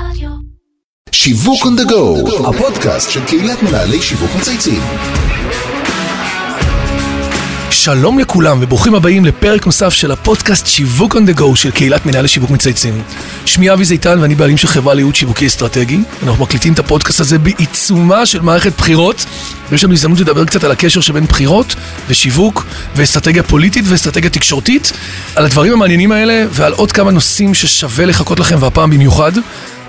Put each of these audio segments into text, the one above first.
רדיו. שיווק on the go, הפודקאסט של קהילת מנהלי שיווק מצייצים. שלום לכולם וברוכים הבאים לפרק נוסף של הפודקאסט שיווק on the go של קהילת מנהלי שיווק מצייצים. שמי אבי זיתן ואני בעלים של חברה לייעוד שיווקי אסטרטגי. אנחנו מקליטים את הפודקאסט הזה בעיצומה של מערכת בחירות ויש לנו הזדמנות לדבר קצת על הקשר שבין בחירות ושיווק ואסטרטגיה פוליטית ואסטרטגיה תקשורתית, על הדברים המעניינים האלה ועל עוד כמה נושאים ששווה לחכות לכם והפעם במיוחד.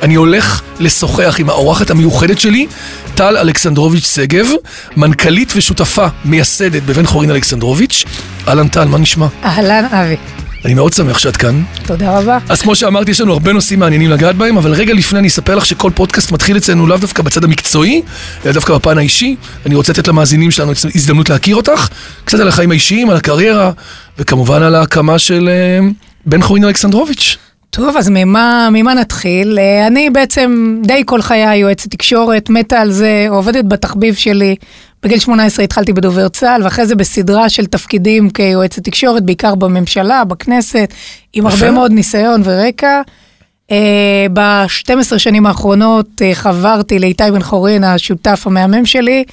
אני הולך לשוחח עם האורחת המיוחדת שלי, טל אלכסנדרוביץ' שגב, מנכ"לית ושותפה מייסדת בבן חורין אלכסנדרוביץ'. אהלן טל, מה נשמע? אהלן אבי, אני מאוד שמח שאת כאן. תודה רבה. אז כמו שאמרתי, יש לנו הרבה נושאים מעניינים לגעת בהם, אבל רגע לפני אני אספר לך שכל פודקאסט מתחיל אצלנו לאו דווקא בצד המקצועי, אלא דווקא בפן האישי. אני רוצה לתת למאזינים שלנו הזדמנות להכיר אותך, קצת על החיים האישיים, על הקריירה, וכמובן על ההקמה של אה, בן חורין אלכסנדרוביץ'. טוב, אז ממה, ממה נתחיל? אה, אני בעצם די כל חיי יועצת תקשורת, מתה על זה, עובדת בתחביב שלי. בגיל 18 התחלתי בדובר צה"ל, ואחרי זה בסדרה של תפקידים כיועצת תקשורת, בעיקר בממשלה, בכנסת, עם. הרבה מאוד ניסיון ורקע. אה, ב-12 שנים האחרונות אה, חברתי לאיתי בן חורין, השותף המהמם שלי,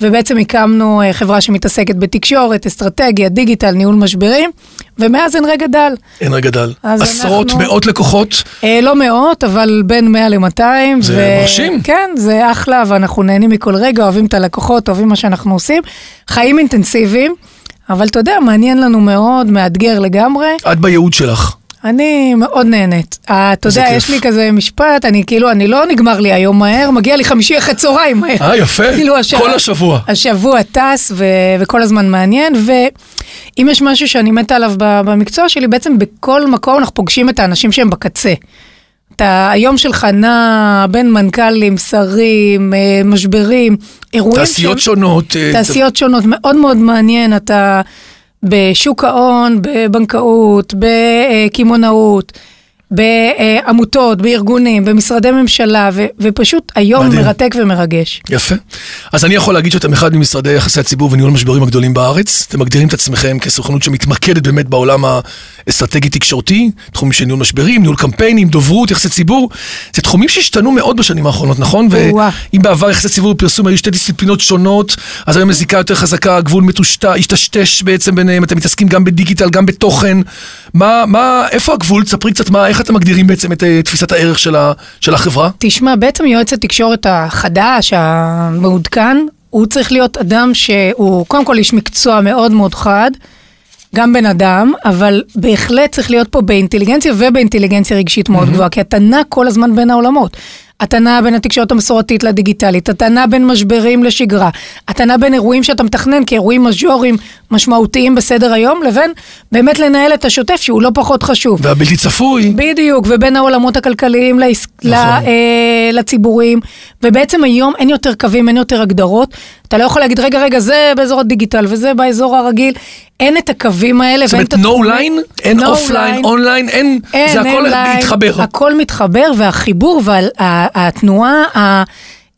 ובעצם הקמנו חברה שמתעסקת בתקשורת, אסטרטגיה, דיגיטל, ניהול משברים, ומאז אין רגע דל. אין רגע דל. עשרות, אנחנו- מאות לקוחות. אה, לא מאות, אבל בין 100 ל-200. זה מרשים. כן, זה אחלה, ואנחנו נהנים מכל רגע, אוהבים את הלקוחות, אוהבים מה שאנחנו עושים. חיים אינטנסיביים, אבל אתה יודע, מעניין לנו מאוד, מאתגר לגמרי. את בייעוד שלך. אני מאוד נהנית. אה, אתה יודע. יש לי כזה משפט, אני כאילו, אני לא נגמר לי היום מהר, מגיע לי חמישי אחרי צהריים מהר. אה, יפה. כאילו השעה- כל השבוע. השבוע טס ו- וכל הזמן מעניין, ואם יש משהו שאני מתה עליו במקצוע שלי, בעצם בכל מקום אנחנו פוגשים את האנשים שהם בקצה. אתה, היום שלך נע בין מנכ"לים, שרים, אה, משברים, אירועים תעשיות שהם- שונות. אה, תעשיות שונות, מאוד מאוד מעניין, אתה בשוק ההון, בבנקאות, בקמעונאות, בעמותות, בארגונים, במשרדי ממשלה, ו- ופשוט היום מדהים. מרתק ומרגש. יפה. אז אני יכול להגיד שאתם אחד ממשרדי יחסי הציבור וניהול משברים הגדולים בארץ. אתם מגדירים את עצמכם כסוכנות שמתמקדת באמת בעולם האסטרטגי-תקשורתי, תחומים של ניהול משברים, ניהול קמפיינים, דוברות, יחסי ציבור. זה תחומים שהשתנו מאוד בשנים האחרונות, נכון? ואם בעבר יחסי ציבור ופרסום היו שתי דיסציפלינות שונות, אז היום הזיקה יותר חזקה, הגבול השתשתש בעצם ביניהם, אתם מתעסקים גם בדיגיטל, גם בתוכן. מה, מה, איפה הגבול? תספרי קצת מה, איך אתם מגדירים בעצם את אה, תפיסת הערך של, ה, של החברה? תשמע, בעצם יועץ התקשורת החדש, המעודכן, הוא צריך להיות אדם שהוא קודם כל איש מקצוע מאוד מאוד חד, גם בן אדם, אבל בהחלט צריך להיות פה באינטליגנציה ובאינטליגנציה רגשית מאוד גבוהה, כי אתה נע כל הזמן בין העולמות. אתה נע בין התקשורת המסורתית לדיגיטלית, אתה נע בין משברים לשגרה, אתה נע בין אירועים שאתה מתכנן כאירועים מז'וריים משמעותיים בסדר היום, לבין באמת לנהל את השוטף שהוא לא פחות חשוב. והבלתי צפוי. בדיוק, ובין העולמות הכלכליים לעס... נכון. ל... אה, לציבורים, ובעצם היום אין יותר קווים, אין יותר הגדרות. אתה לא יכול להגיד, רגע, רגע, זה באזור הדיגיטל וזה באזור הרגיל. אין את הקווים האלה. זאת ואין אומרת, את no התחומים. line, אין No offline, line. online, אין, אין, זה הכל אין מתחבר. הכל מתחבר, והחיבור והתנועה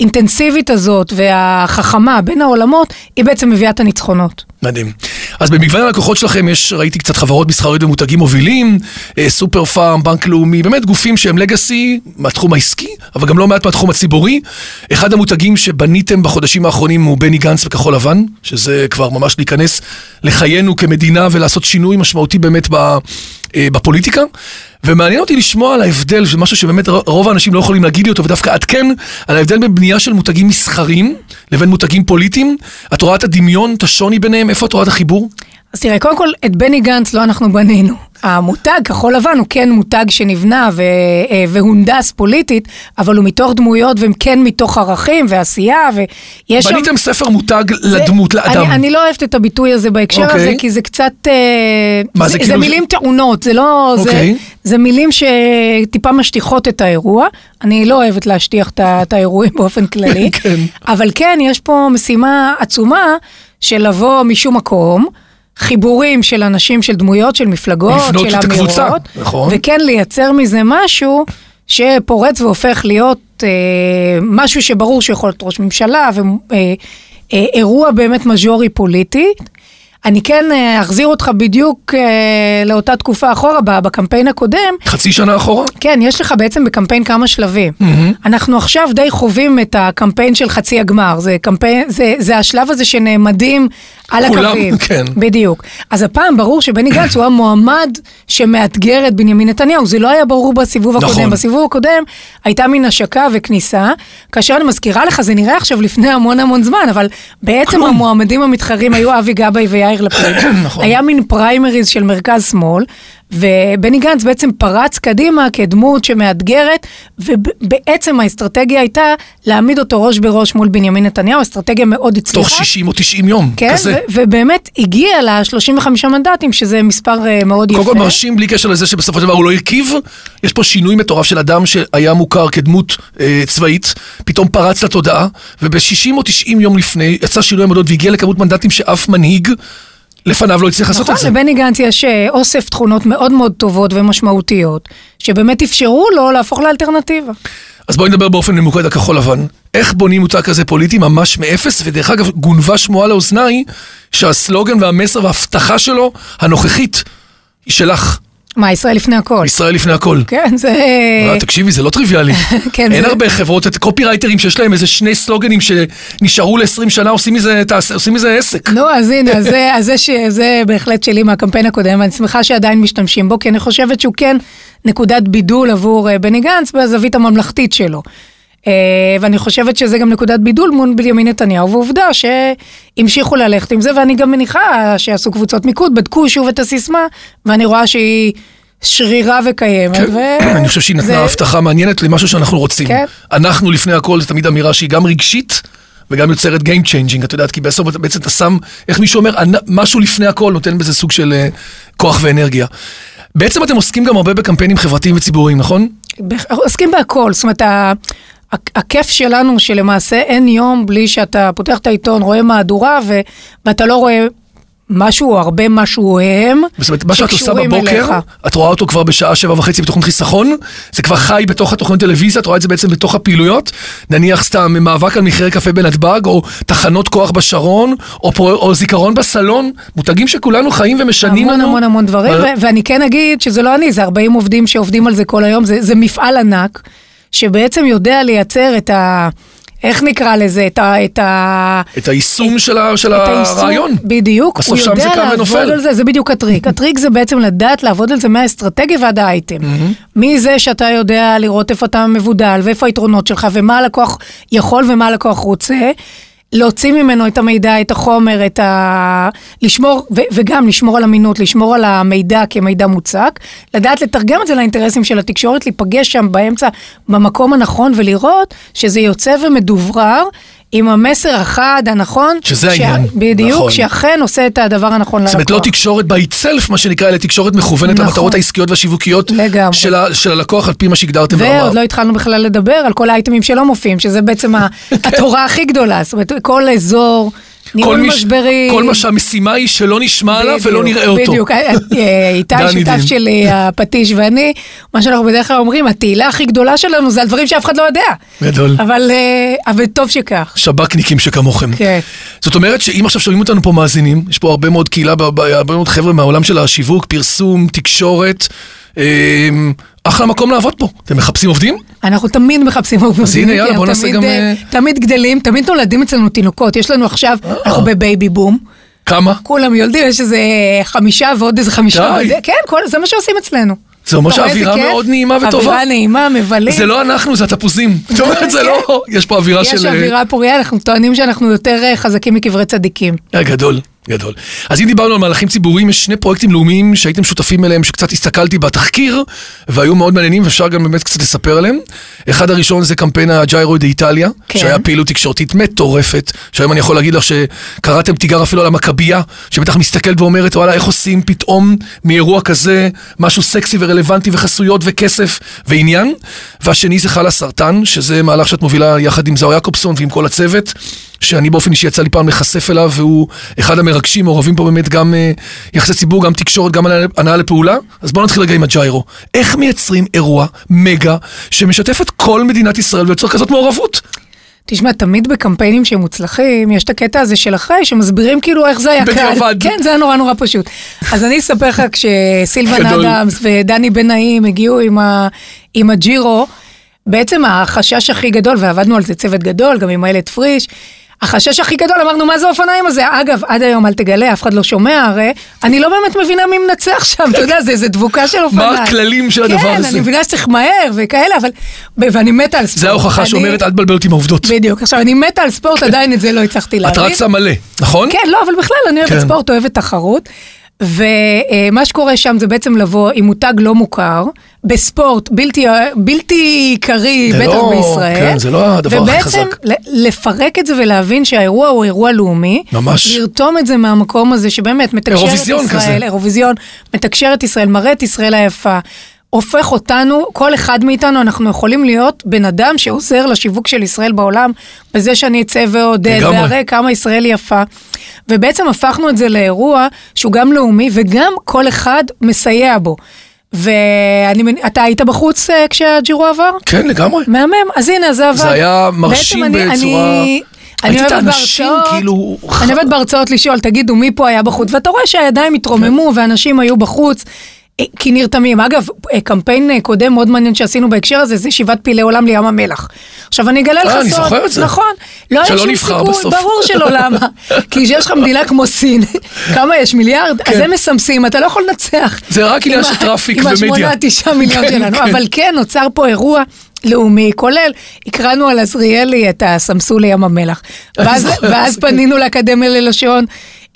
האינטנסיבית הזאת והחכמה בין העולמות, היא בעצם מביאה את הניצחונות. מדהים. אז במגוון הלקוחות שלכם יש, ראיתי קצת חברות מסחריות ומותגים מובילים, אה, סופר פארם, בנק לאומי, באמת גופים שהם legacy מהתחום העסקי, אבל גם לא מעט מהתחום הציבורי. אחד המותגים שבניתם בחודשים האחרונים הוא בני גנץ וכחול לבן, שזה כבר ממש להיכנס לחיינו כמדינה ולעשות שינוי משמעותי באמת אה, בפוליטיקה. ומעניין אותי לשמוע על ההבדל, זה משהו שבאמת רוב האנשים לא יכולים להגיד לי אותו, ודווקא את כן, על ההבדל בין בנייה של מותגים מסחריים לבין מותגים פוליטיים. את רואה את הדמיון, את השוני ביניהם? איפה את רואה את החיבור? אז תראה, קודם כל, את בני גנץ לא אנחנו בנינו. המותג כחול לבן הוא כן מותג שנבנה ו- אה, והונדס פוליטית, אבל הוא מתוך דמויות והם כן מתוך ערכים ועשייה, ויש שם... בניתם ספר מותג זה- לדמות, לאדם. אני, אני לא אוהבת את הביטוי הזה בהקשר אוקיי. הזה, כי זה קצת... אה, מה, זה זה, כאילו- זה מילים טעונות, זה לא... אוקיי. זה, זה מילים שטיפה משטיחות את האירוע. אני לא אוהבת להשטיח את האירועים באופן כללי. כן. אבל כן, יש פה משימה עצומה של לבוא משום מקום. חיבורים של אנשים, של דמויות, של מפלגות, לבנות של את הקבוצה, אמירות, נכון. וכן לייצר מזה משהו שפורץ והופך להיות אה, משהו שברור שיכול להיות ראש ממשלה, ואירוע באמת מז'ורי פוליטי. אני כן אה, אחזיר אותך בדיוק אה, לאותה תקופה אחורה, בקמפיין הקודם. חצי שנה אחורה? כן, יש לך בעצם בקמפיין כמה שלבים. אנחנו עכשיו די חווים את הקמפיין של חצי הגמר. זה קמפיין, זה, זה השלב הזה שנעמדים על הקווים. כן. בדיוק. אז הפעם ברור שבני גנץ הוא המועמד שמאתגר את בנימין נתניהו. זה לא היה ברור בסיבוב נכון. הקודם. בסיבוב הקודם הייתה מין השקה וכניסה. כאשר אני מזכירה לך, זה נראה עכשיו לפני המון המון זמן, אבל בעצם כלום. המועמדים המתחרים היו אבי גבאי ויאיר לפיד. נכון. היה מין פריימריז של מרכז-שמאל, ובני גנץ בעצם פרץ קדימה כדמות שמאתגרת, ובעצם האסטרטגיה הייתה להעמיד אותו ראש בראש מול בנימין נתניהו, אסטרטגיה מאוד הצליחה. תוך 60 או 90 יום, כן, כזה. ו- ובאמת הגיע ל-35 מנדטים, שזה מספר אה, מאוד יפה. קודם כל מרשים בלי קשר לזה שבסופו של דבר הוא לא הרכיב, יש פה שינוי מטורף של אדם שהיה מוכר כדמות אה, צבאית, פתאום פרץ לתודעה, וב-60 או 90 יום לפני יצא שינוי עמדות והגיע לכמות מנדטים שאף מנהיג לפניו לא הצליח לעשות נכון, את זה. לבני גנץ יש אה, אוסף תכונות מאוד מאוד טובות ומשמעותיות, שבאמת אפשרו לו להפוך לאלטרנטיבה. אז בואי נדבר באופן ממוקד הכחול לבן. איך בונים מותג כזה פוליטי ממש מאפס, ודרך אגב, גונבה שמועה לאוזניי שהסלוגן והמסר וההבטחה שלו, הנוכחית, היא שלך. מה, ישראל לפני הכל. ישראל לפני הכל. כן, זה... אה, תקשיבי, זה לא טריוויאלי. כן, אין זה- הרבה חברות, את קופירייטרים שיש להם איזה שני סלוגנים שנשארו ל-20 שנה, עושים מזה תעש- עושים מזה עסק. נו, אז הנה, אז זה, אז זה, ש- זה בהחלט שלי מהקמפיין הקודם, ואני שמחה שעדיין משתמשים בו, כי אני חושבת שהוא כן נקודת בידול עבור אה, בני גנץ בזווית הממלכתית שלו. אה, ואני חושבת שזה גם נקודת בידול מול בנימין נתניהו, ועובדה שהמשיכו ללכת עם זה, ואני גם מניחה שיעשו קבוצות מיקוד, בדקו שוב את הסיסמה, ואני רואה שהיא שרירה וקיימת. ו... כן, אני חושב שהיא נתנה זה- הבטחה מעניינת למשהו שאנחנו רוצים. כן. אנחנו לפני הכל, זו תמיד אמירה שהיא גם רגשית. וגם יוצרת Game Changing, את יודעת, כי בסוף בעצם אתה שם, איך מישהו אומר, "אנ- משהו לפני הכל נותן בזה סוג של אה, כוח ואנרגיה. בעצם אתם עוסקים גם הרבה בקמפיינים חברתיים וציבוריים, נכון? עוסקים בהכל, זאת אומרת, הכיף שלנו שלמעשה אין יום בלי שאתה פותח את העיתון, רואה מהדורה ו- ואתה לא רואה משהו, הרבה משהו הם, זאת אומרת, מה שאת עושה שקשורים בבוקר, אליך. את רואה אותו כבר בשעה שבע וחצי בתוכנית חיסכון, זה כבר חי בתוך התוכנית טלוויזיה, את רואה את זה בעצם בתוך הפעילויות, נניח סתם מאבק על מחירי קפה בנתב"ג, או תחנות כוח בשרון, או, פרו, או זיכרון בסלון, מותגים שכולנו חיים ומשנים המון לנו. המון המון דברים, אבל- ו- ואני כן אגיד שזה לא אני, זה 40 עובדים שעובדים על זה כל היום, זה, זה מפעל ענק, שבעצם יודע לייצר את ה... איך נקרא לזה? את ה... את ה... את היישום של, ה, של את היישום, הרעיון. בדיוק, בסוף הוא שם יודע זה קם לעבוד ונופל. על זה, זה בדיוק הטריק. הטריק זה בעצם לדעת לעבוד על זה מהאסטרטגיה ועד האייטם. מזה שאתה יודע לראות איפה אתה מבודל, ואיפה היתרונות שלך, ומה הלקוח יכול ומה הלקוח רוצה. להוציא ממנו את המידע, את החומר, את ה... לשמור, ו- וגם לשמור על אמינות, לשמור על המידע כמידע מוצק, לדעת לתרגם את זה לאינטרסים של התקשורת, להיפגש שם באמצע, במקום הנכון, ולראות שזה יוצא ומדוברר עם המסר החד, הנכון. שזה שה- העניין, בדיוק, נכון. שאכן עושה את הדבר הנכון ללקוח. זאת אומרת, לא תקשורת by itself, מה שנקרא, אלא תקשורת מכוונת נכון. למטרות העסקיות והשיווקיות לגמרי. של, ה, של הלקוח, על פי מה שהגדרתם ברמה. ועוד לא התחלנו בכלל לדבר על כל האייטמים שלא מופיעים, שזה בעצם התורה הכי גדולה. זאת אומרת, כל אזור, ניהול משברים. כל מה שהמשימה היא שלא נשמע עליו ולא בדיוק, נראה אותו. בדיוק, אה, אה, איתי, שותף. שלי, הפטיש ואני, מה שאנחנו בדרך כלל אומרים, התהילה הכי גדולה שלנו זה על דברים שאף אחד לא יודע. גדול. אבל אה, אבל טוב שכך. שב"כניקים שכמוכם. כן. זאת אומרת שאם עכשיו שומעים אותנו פה מאזינים, יש פה הרבה מאוד קהילה, הרבה מאוד חבר'ה מהעולם של השיווק, פרסום, תקשורת, אחלה מקום לעבוד פה. אתם מחפשים עובדים? אנחנו תמיד מחפשים עובדים. אז הנה, יאללה, כי הם בוא נעשה גם, אה, אה, תמיד גדלים, תמיד נולדים אצלנו תינוקות. יש לנו עכשיו, אנחנו בבייבי בום. כמה? כולם יולדים, יש איזה חמישה ועוד איזה חמישה. כן, זה מה שעושים אצלנו. זה אומר שהאווירה? מאוד נעימה וטובה. אווירה נעימה, מבלים. זה לא אנחנו, זה התפוזים. זאת אומרת, זה לא... יש פה אווירה של... יש אווירה פוריה, אנחנו טוענים שאנחנו יותר אה, חזקים מקברי צדיקים. אה, גדול, גדול. אז אם דיברנו על מהלכים ציבוריים, יש שני פרויקטים לאומיים שהייתם שותפים אליהם, שקצת הסתכלתי בתחקיר, והיו מאוד מעניינים, ואפשר גם באמת קצת לספר עליהם. אחד הראשון זה קמפיין הג'יירו דה איטליה, כן. שהיה פעילות תקשורתית מטורפת, שהיום אני יכול להגיד לך שקראתם תיגר אפילו על המכבייה, שבטח מסתכלת ואומרת, וואלה, איך עושים פתאום מאירוע כזה משהו סקסי ורלוונטי וחסויות וכסף ועניין. והשני זה חלה סרטן, שזה מהלך שאת מובילה יחד עם זוהר יעקובסון ועם כל הצוות. שאני באופן אישי יצא לי פעם להיחשף אליו, והוא אחד המרגשים, מעורבים פה באמת גם אה, יחסי ציבור, גם תקשורת, גם הנעה- הנעה לפעולה. אז בואו נתחיל רגע עם הג'יירו. איך מייצרים אירוע מגה שמשתף את כל מדינת ישראל ויוצר כזאת מעורבות? תשמע, תמיד בקמפיינים שהם מוצלחים, יש את הקטע הזה של אחרי, שמסבירים כאילו איך זה היה קל. בדיעבד. כן, זה היה נורא נורא פשוט. אז אני אספר לך, כשסילבן. אדמס ודני בן נעים הגיעו עם, ה, עם הג'ירו, בעצם החשש הכי גדול, ועבדנו על זה צוות גדול, גם עם איילת פריש, החשש הכי גדול, אמרנו, מה זה האופניים הזה? אגב, עד היום אל תגלה, אף אחד לא שומע הרי, אני לא באמת מבינה מי מנצח שם, אתה יודע, זה איזה דבוקה של אופניים. מה הכללים של הדבר כן, הזה? אני מבינה שצריך מהר וכאלה, אבל... ואני מתה על ספורט. זה ההוכחה שאומרת, אל תבלבל אותי עם העובדות. בדיוק. עכשיו, אני מתה על ספורט, עדיין את זה לא הצלחתי את להבין. רצה מלא, נכון? כן, לא, אבל בכלל, אני אוהבת כן. ספורט, אוהבת תחרות. ומה שקורה שם זה בעצם לבוא עם מותג לא מוכר, בספורט בלתי, בלתי עיקרי, בטח לא- בישראל. כן, זה לא הדבר הכי ובעצם חזק. ל- לפרק את זה ולהבין שהאירוע הוא אירוע לאומי. ממש. לרתום את זה מהמקום הזה שבאמת מתקשר את אירוויזיון ישראל. כזה. אירוויזיון, מתקשר את ישראל, מראה את ישראל היפה. הופך אותנו, כל אחד מאיתנו, אנחנו יכולים להיות בן אדם שעוזר לשיווק של ישראל בעולם, בזה שאני אצא לגמרי. ואראה כמה ישראל יפה. ובעצם הפכנו את זה לאירוע שהוא גם לאומי וגם כל אחד מסייע בו. ואתה היית בחוץ אה, כשהג'ירו עבר? כן, לגמרי. מהמם, אז הנה, זה עבר. זה היה מרשים אני- בצורה- אני- אני אוהבת בהרצאות, כאילו, אני אוהבת בהרצאות לשאול, תגידו, מי פה היה בחוץ? ואתה רואה שהידיים התרוממו כן. ואנשים היו בחוץ. אה, כי נרתמים. אגב, אה, קמפיין אה, קודם מאוד מעניין שעשינו בהקשר הזה, זה שיבת פילי עולם לים המלח. עכשיו אני אגלה לך אה, אני סוד. זוכר את זה. נכון. לא היה שום סיכוי, בסוף. ברור שלא, למה? כי כשיש לך מדינה כמו סין, כמה יש? מיליארד? אז כן. הם מסמסים, אתה לא יכול לנצח. זה רק עניין עם של טראפיק עם ומדיה. השמונה, תשעה מיליון כן, שלנו. כן. אבל כן, נוצר פה אירוע לאומי, כולל, הקראנו על עזריאלי את הסמסו לים המלח. ואז, ואז. פנינו לאקדמיה ללשון.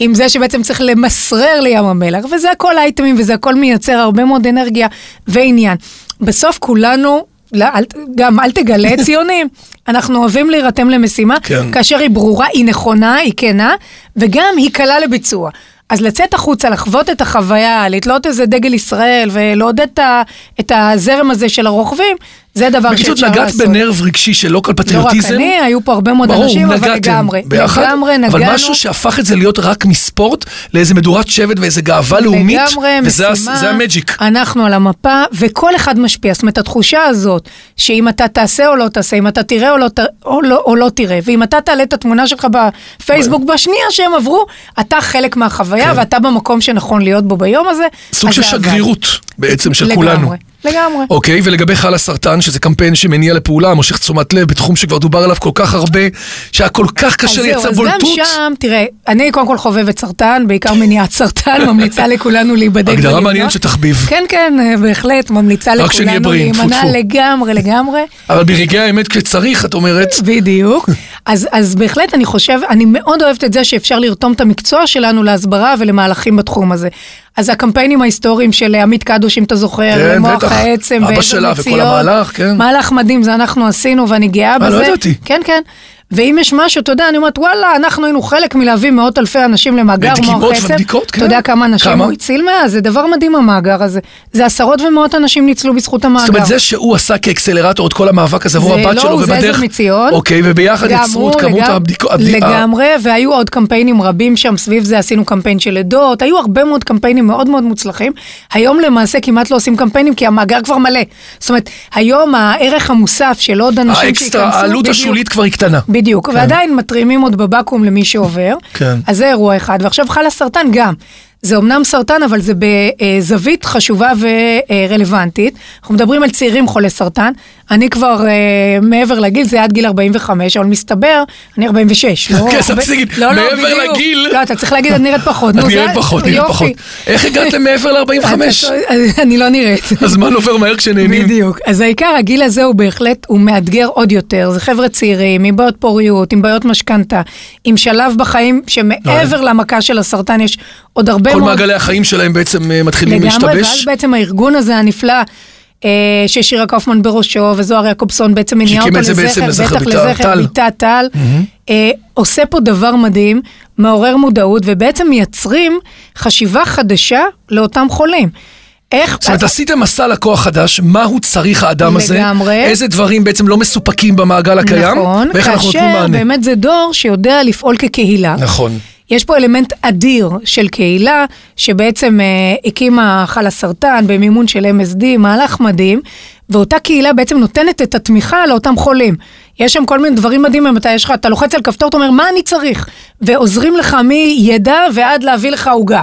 עם זה שבעצם צריך למסרר לים המלח, וזה הכל אייטמים, וזה הכל מייצר הרבה מאוד אנרגיה ועניין. בסוף כולנו, לא, אל, גם אל תגלה ציונים, אנחנו אוהבים להירתם למשימה, כן. כאשר היא ברורה, היא נכונה, היא כנה, וגם היא קלה לביצוע. אז לצאת החוצה, לחוות את החוויה, לתלות איזה דגל ישראל ולעודד את הזרם הזה של הרוכבים, זה דבר בקיצור, שאפשר נגעת לעשות. בנרב רגשי של לוקל לא רק פטריוטיזם. אני, היו פה הרבה מאוד ברור, אנשים, אבל נגעתם לגמרי. ביחד, לגמרי נגענו. אבל משהו שהפך את זה להיות רק מספורט לאיזה מדורת שבט ואיזה גאווה לאומית, לגמרי, וזה משימה, זה המג'יק. אנחנו על המפה, וכל אחד משפיע. זאת אומרת, התחושה הזאת, שאם אתה תעשה או לא תעשה, אם אתה תראה או לא, או לא, או לא תראה, ואם אתה תעלה את התמונה שלך בפייסבוק בשנייה שהם עברו, אתה חלק מהחוויה, כן. ואתה במקום שנכון להיות בו ביום הזה. סוג של. שגרירות בעצם של לגמרי, כולנו. לגמרי. אוקיי, ולגבי חל הסרטן, שזה קמפיין שמניע לפעולה, מושך תשומת לב, בתחום שכבר דובר עליו כל כך הרבה, שהיה כל כך קשה אז זהו, לייצר אז בולטות. גם שם, תראה, אני קודם כל חובבת סרטן, בעיקר מניעת סרטן, ממליצה לכולנו להיבדק הגדרה. מעניינת של תחביב. כן, כן, בהחלט, ממליצה לכולנו להימנע. לגמרי, לגמרי. אבל ברגעי האמת כשצריך, את אומרת, בדיוק. אז, אז בהחלט אני חושב, אני מאוד אוהבת את זה שאפשר לרתום את המקצוע שלנו להסברה ולמהלכים בתחום הזה. אז הקמפיינים ההיסטוריים של עמית קדוש, אם אתה זוכר, כן, למוח בטח. העצם, אבא שלה וכל מציון. המהלך, כן. מהלך מדהים, זה אנחנו עשינו ואני גאה אה, בזה. לא ידעתי. כן, כן. ואם יש משהו, אתה יודע, אני אומרת, וואלה, אנחנו היינו חלק מלהביא מאות אלפי אנשים למאגר מוח עצם. ובדיקות, כן. אתה יודע כמה אנשים כמה? הוא הציל מאז? זה דבר מדהים המאגר הזה. זה עשרות ומאות אנשים ניצלו בזכות המאגר. זאת אומרת, זה שהוא עשה כאקסלרטור את כל המאבק הזה עבור זה הבת לא, שלו, הוא, זה ובדרך... עזר מציון. אוקיי, וביחד יצרו את כמות לגמ- הבדיקות. לגמרי, והיו עוד קמפיינים רבים שם, סביב זה עשינו קמפיין של עדות, היו הרבה מאוד קמפיינים מאוד מאוד מוצלחים. היום למעשה כמעט לא עושים קמפיינים, כי המאגר כבר מלא. זאת אומרת, היום הערך המוסף של עוד אנשים האקסטרה, שייכנסו, העלות בדיוק. השולית כבר היא קטנה. בדיוק, ועדיין מתרימים עוד בבקו"ם למי שעובר. כן. אז זה אירוע אחד, ועכשיו חל הסרטן גם. זה אמנם סרטן, אבל זה בזווית חשובה ורלוונטית. אנחנו מדברים על צעירים חולי סרטן. אני כבר אה, מעבר לגיל, זה עד גיל 45, אבל מסתבר, אני 46. לא, כן, הרבה- רציתי להגיד, לא, לא, מעבר בדיוק. לגיל- לא, אתה צריך להגיד, את נראית פחות. את נו, נראית פחות, נראית. פחות. איך הגעת למעבר ל-45? אני לא נראית. הזמן עובר מהר כשנהנים. בדיוק. אז העיקר, הגיל הזה הוא בהחלט, הוא מאתגר עוד יותר. זה חבר'ה צעירים, עם בעיות פוריות, עם בעיות משכנתה, עם שלב בחיים שמעבר למכה של הסרטן יש עוד הרבה כל מאוד... מעגלי החיים שלהם בעצם אה, מתחילים לגמרי, ואז להשתבש. בעצם הארגון הזה הנפלא, אה, ששירה קאופמן בראשו, וזוהר יעקובסון בעצם שהקים אותו לזכר, בטח לזכר טל. ביתה טל, אה, עושה פה דבר מדהים, מעורר מודעות, ובעצם מייצרים חשיבה חדשה לאותם חולים. איך... זאת אומרת, עשיתם מסע לקוח חדש, מה הוא צריך האדם הזה, לגמרי. איזה דברים בעצם לא מסופקים במעגל הקיים, נכון, ואיך אנחנו נותנים כאשר מענה. באמת זה דור שיודע לפעול כקהילה. נכון. יש פה אלמנט אדיר של קהילה, שבעצם אה, הקימה חל הסרטן במימון של MSD, מהלך מדהים, ואותה קהילה בעצם נותנת את התמיכה לאותם חולים. יש שם כל מיני דברים מדהימים, אתה יש לך, אתה לוחץ על כפתור, אתה אומר, מה אני צריך? ועוזרים לך מידע ועד להביא לך עוגה.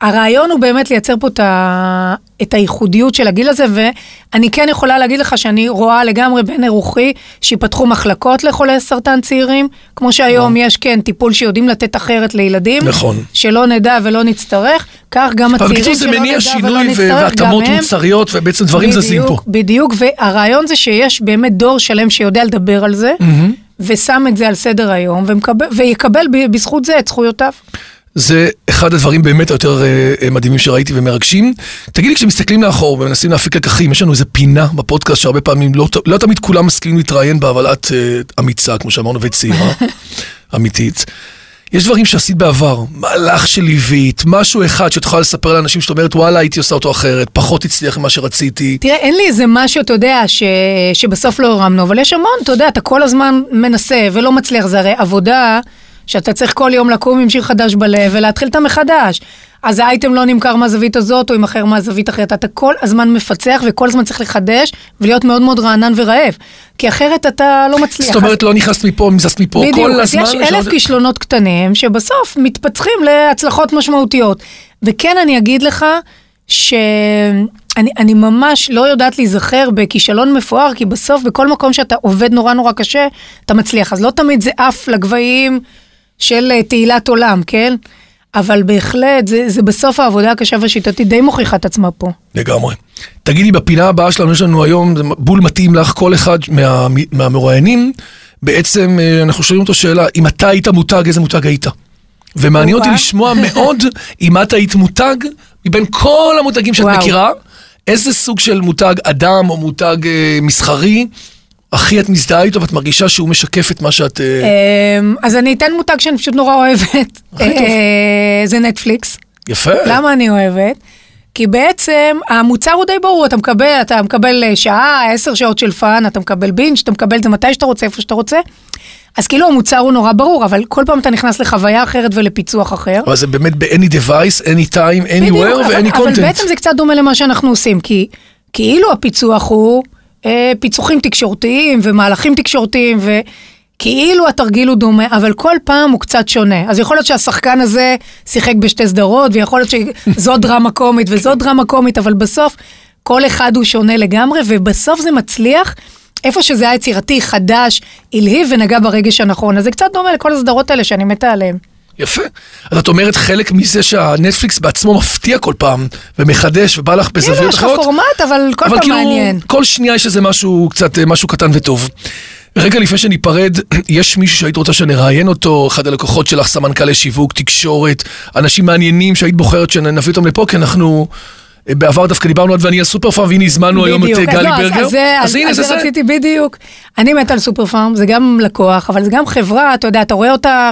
הרעיון הוא באמת לייצר פה את, ה... את הייחודיות של הגיל הזה, ואני כן יכולה להגיד לך שאני רואה לגמרי בין אירוחי שיפתחו מחלקות לחולי סרטן צעירים, כמו שהיום יש כן טיפול שיודעים לתת אחרת לילדים. נכון. שלא נדע ולא נצטרך, כך גם הצעירים בקיצור זה שלא נדע מניע ולא שינוי נצטרך, גם והתאמות הם. מוצריות, ובעצם דברים זזים פה. בדיוק, בדיוק, והרעיון זה שיש באמת דור שלם שיודע לדבר על זה, ושם את זה על סדר היום, ומקבל, ויקבל בזכות זה את זכויותיו. זה אחד הדברים באמת היותר אה, אה, מדהימים שראיתי ומרגשים. תגידי, כשמסתכלים לאחור ומנסים להפיק לקחים, יש לנו איזה פינה בפודקאסט שהרבה פעמים לא, לא תמיד כולם מסכימים להתראיין בה, אבל את אה, אמיצה, כמו שאמרנו, וצעירה, אמיתית. יש דברים שעשית בעבר, מהלך שליווית, משהו אחד שאת יכולה לספר לאנשים שאת אומרת, וואלה, הייתי עושה אותו אחרת, פחות הצליח ממה שרציתי. תראה, אין לי איזה משהו, אתה יודע, ש... שבסוף לא הרמנו, אבל יש המון, אתה יודע, אתה כל הזמן מנסה ולא מצליח, זה הרי עבודה שאתה צריך כל יום לקום עם שיר חדש בלב ולהתחיל אותה מחדש. אז האייטם לא נמכר מהזווית הזאת או יימכר מהזווית אחרת, אתה כל הזמן מפצח וכל הזמן צריך לחדש ולהיות מאוד מאוד רענן ורעב, כי אחרת אתה לא מצליח. זאת אומרת, לא נכנסת מפה, מזזת מפה, בדיוק, כל אז הזמן. יש יש אלף עוד- כישלונות קטנים שבסוף מתפתחים להצלחות משמעותיות. וכן, אני אגיד לך שאני אני ממש לא יודעת להיזכר בכישלון מפואר, כי בסוף בכל מקום שאתה עובד נורא נורא קשה, אתה מצליח. אז לא תמיד זה עף לגבהים של אה, תהילת עולם, כן? אבל בהחלט, זה, זה בסוף העבודה הקשה והשיטתית די מוכיחה את עצמה פה. לגמרי. תגידי, בפינה הבאה שלנו יש לנו היום, בול מתאים לך, כל אחד מה, מהמרואיינים, בעצם אה, אנחנו שואלים אותו שאלה, אם אתה היית מותג, איזה מותג היית? ומעניין אותי. לשמוע מאוד, אם את היית מותג, מבין כל המותגים שאת וואו. מכירה, איזה סוג של מותג אדם או מותג אה, מסחרי, הכי את מזדהה איתו ואת מרגישה שהוא משקף את מה שאת... אה, אמ, אז אני אתן מותג שאני פשוט נורא אוהבת. אה, זה נטפליקס. יפה. למה אני אוהבת? כי בעצם המוצר הוא די ברור, אתה מקבל, אתה מקבל אה, שעה, עשר שעות של fun, אתה מקבל binge, אתה מקבל את זה מתי שאתה רוצה, איפה שאתה רוצה. אז כאילו המוצר הוא נורא ברור, אבל כל פעם אתה נכנס לחוויה אחרת ולפיצוח אחר. אבל זה באמת ב-any device, any time, anywhere אבל- ו-any אבל content. בעצם זה קצת דומה למה שאנחנו עושים, כי כאילו הפיצוח הוא אה, פיצוחים תקשורתיים ומהלכים תקשורתיים, וכאילו התרגיל הוא דומה, אבל כל פעם הוא קצת שונה. אז יכול להיות שהשחקן הזה שיחק בשתי סדרות, ויכול להיות שזו דרמה קומית וזו דרמה קומית, אבל בסוף כל אחד הוא שונה לגמרי, ובסוף זה מצליח. איפה שזה היה יצירתי, חדש, הלהיב ונגע ברגש הנכון. אז זה קצת דומה לכל הסדרות האלה שאני מתה עליהן. יפה. אז את אומרת חלק מזה שהנטפליקס בעצמו מפתיע כל פעם, ומחדש, ובא לך כאילו, בזוויות יש לך אחרות. פורמט, אבל כל פעם כאילו, מעניין. כל שנייה יש איזה משהו, קצת אה, משהו קטן וטוב. רגע לפני שניפרד, יש מישהו שהיית רוצה שנראיין אותו, אחד הלקוחות שלך, סמנכ"לי שיווק, תקשורת, אנשים מעניינים שהיית בוחרת שנביא אותם לפה, כי אנחנו... אה, בעבר דווקא דיברנו על ואני הסופר פארם, והנה הזמנו היום את אה, גלי לא, אז- ברגר. אז זה- אז הנה, זה זה זה. רציתי בדיוק. אני מתה על סופר פארם, זה גם לקוח, אבל זה גם חברה, אתה יודע, אתה רואה אותה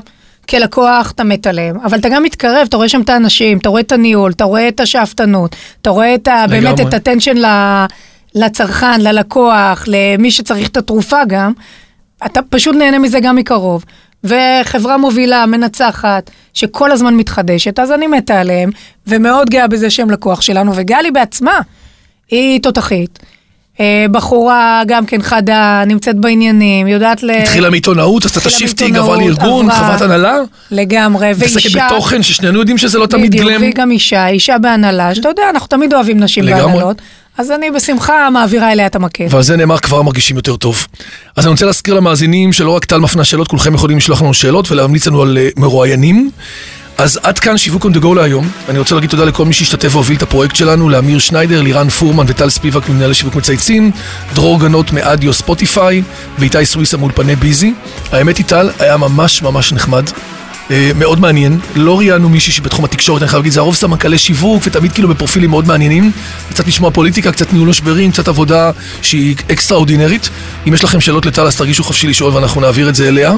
כלקוח, אתה מת עליהם, אבל אתה גם מתקרב, אתה רואה שם את האנשים, אתה רואה את הניהול, אתה רואה את השאפתנות, אתה רואה את ה... באמת. את הטנשן לצרכן, ללקוח, למי שצריך את התרופה גם, אתה פשוט נהנה מזה גם מקרוב. וחברה מובילה, מנצחת, שכל הזמן מתחדשת, אז אני מתה עליהם, ומאוד גאה בזה שהם לקוח שלנו, וגלי בעצמה, היא תותחית. אה, בחורה גם כן חדה, נמצאת בעניינים, יודעת ל... התחילה מעיתונאות, עשתה את ה shifting, עברה לארגון. חברת הנהלה, לגמרי, מתעסקת ואישה... בתוכן, ששנינו יודעים שזה לא תמיד בדיוק, גלם. והיא גם אישה, אישה בהנהלה, שאתה יודע, אנחנו תמיד אוהבים נשים. בהנהלות, אז אני בשמחה מעבירה אליה את המקל. ועל זה נאמר כבר מרגישים יותר טוב. אז אני רוצה להזכיר למאזינים שלא רק טל מפנה שאלות, כולכם יכולים לשלוח לנו שאלות ולהמליץ לנו על אה, מרואיינים. אז עד כאן שיווק on the go להיום. אני רוצה להגיד תודה לכל מי שהשתתף והוביל את הפרויקט שלנו, לאמיר שניידר, לירן פורמן וטל ספיבק ממנהל לשיווק מצייצים, דרור גנות מאדיו ספוטיפיי ואיתי סוויסה מאולפני ביזי. האמת היא טל, היה ממש ממש נחמד. אה, מאוד מעניין, לא ראיינו מישהי שבתחום התקשורת, אני חייב להגיד, זה הרוב סמנכ"לי שיווק ותמיד כאילו בפרופילים מאוד מעניינים. קצת לשמוע פוליטיקה, קצת ניהול משברים, קצת עבודה שהיא אקסטרה אורדינרית. אם יש לכם שאלות לטל אז תרגישו חופשי לשאול ואנחנו נעביר את זה אליה.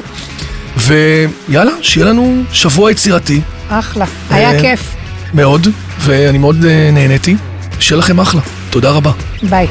ויאללה, שיהיה לנו שבוע יצירתי אחלה, היה אה, כיף. מאוד, ואני מאוד אה, נהניתי. שיהיה לכם אחלה. תודה רבה. ביי.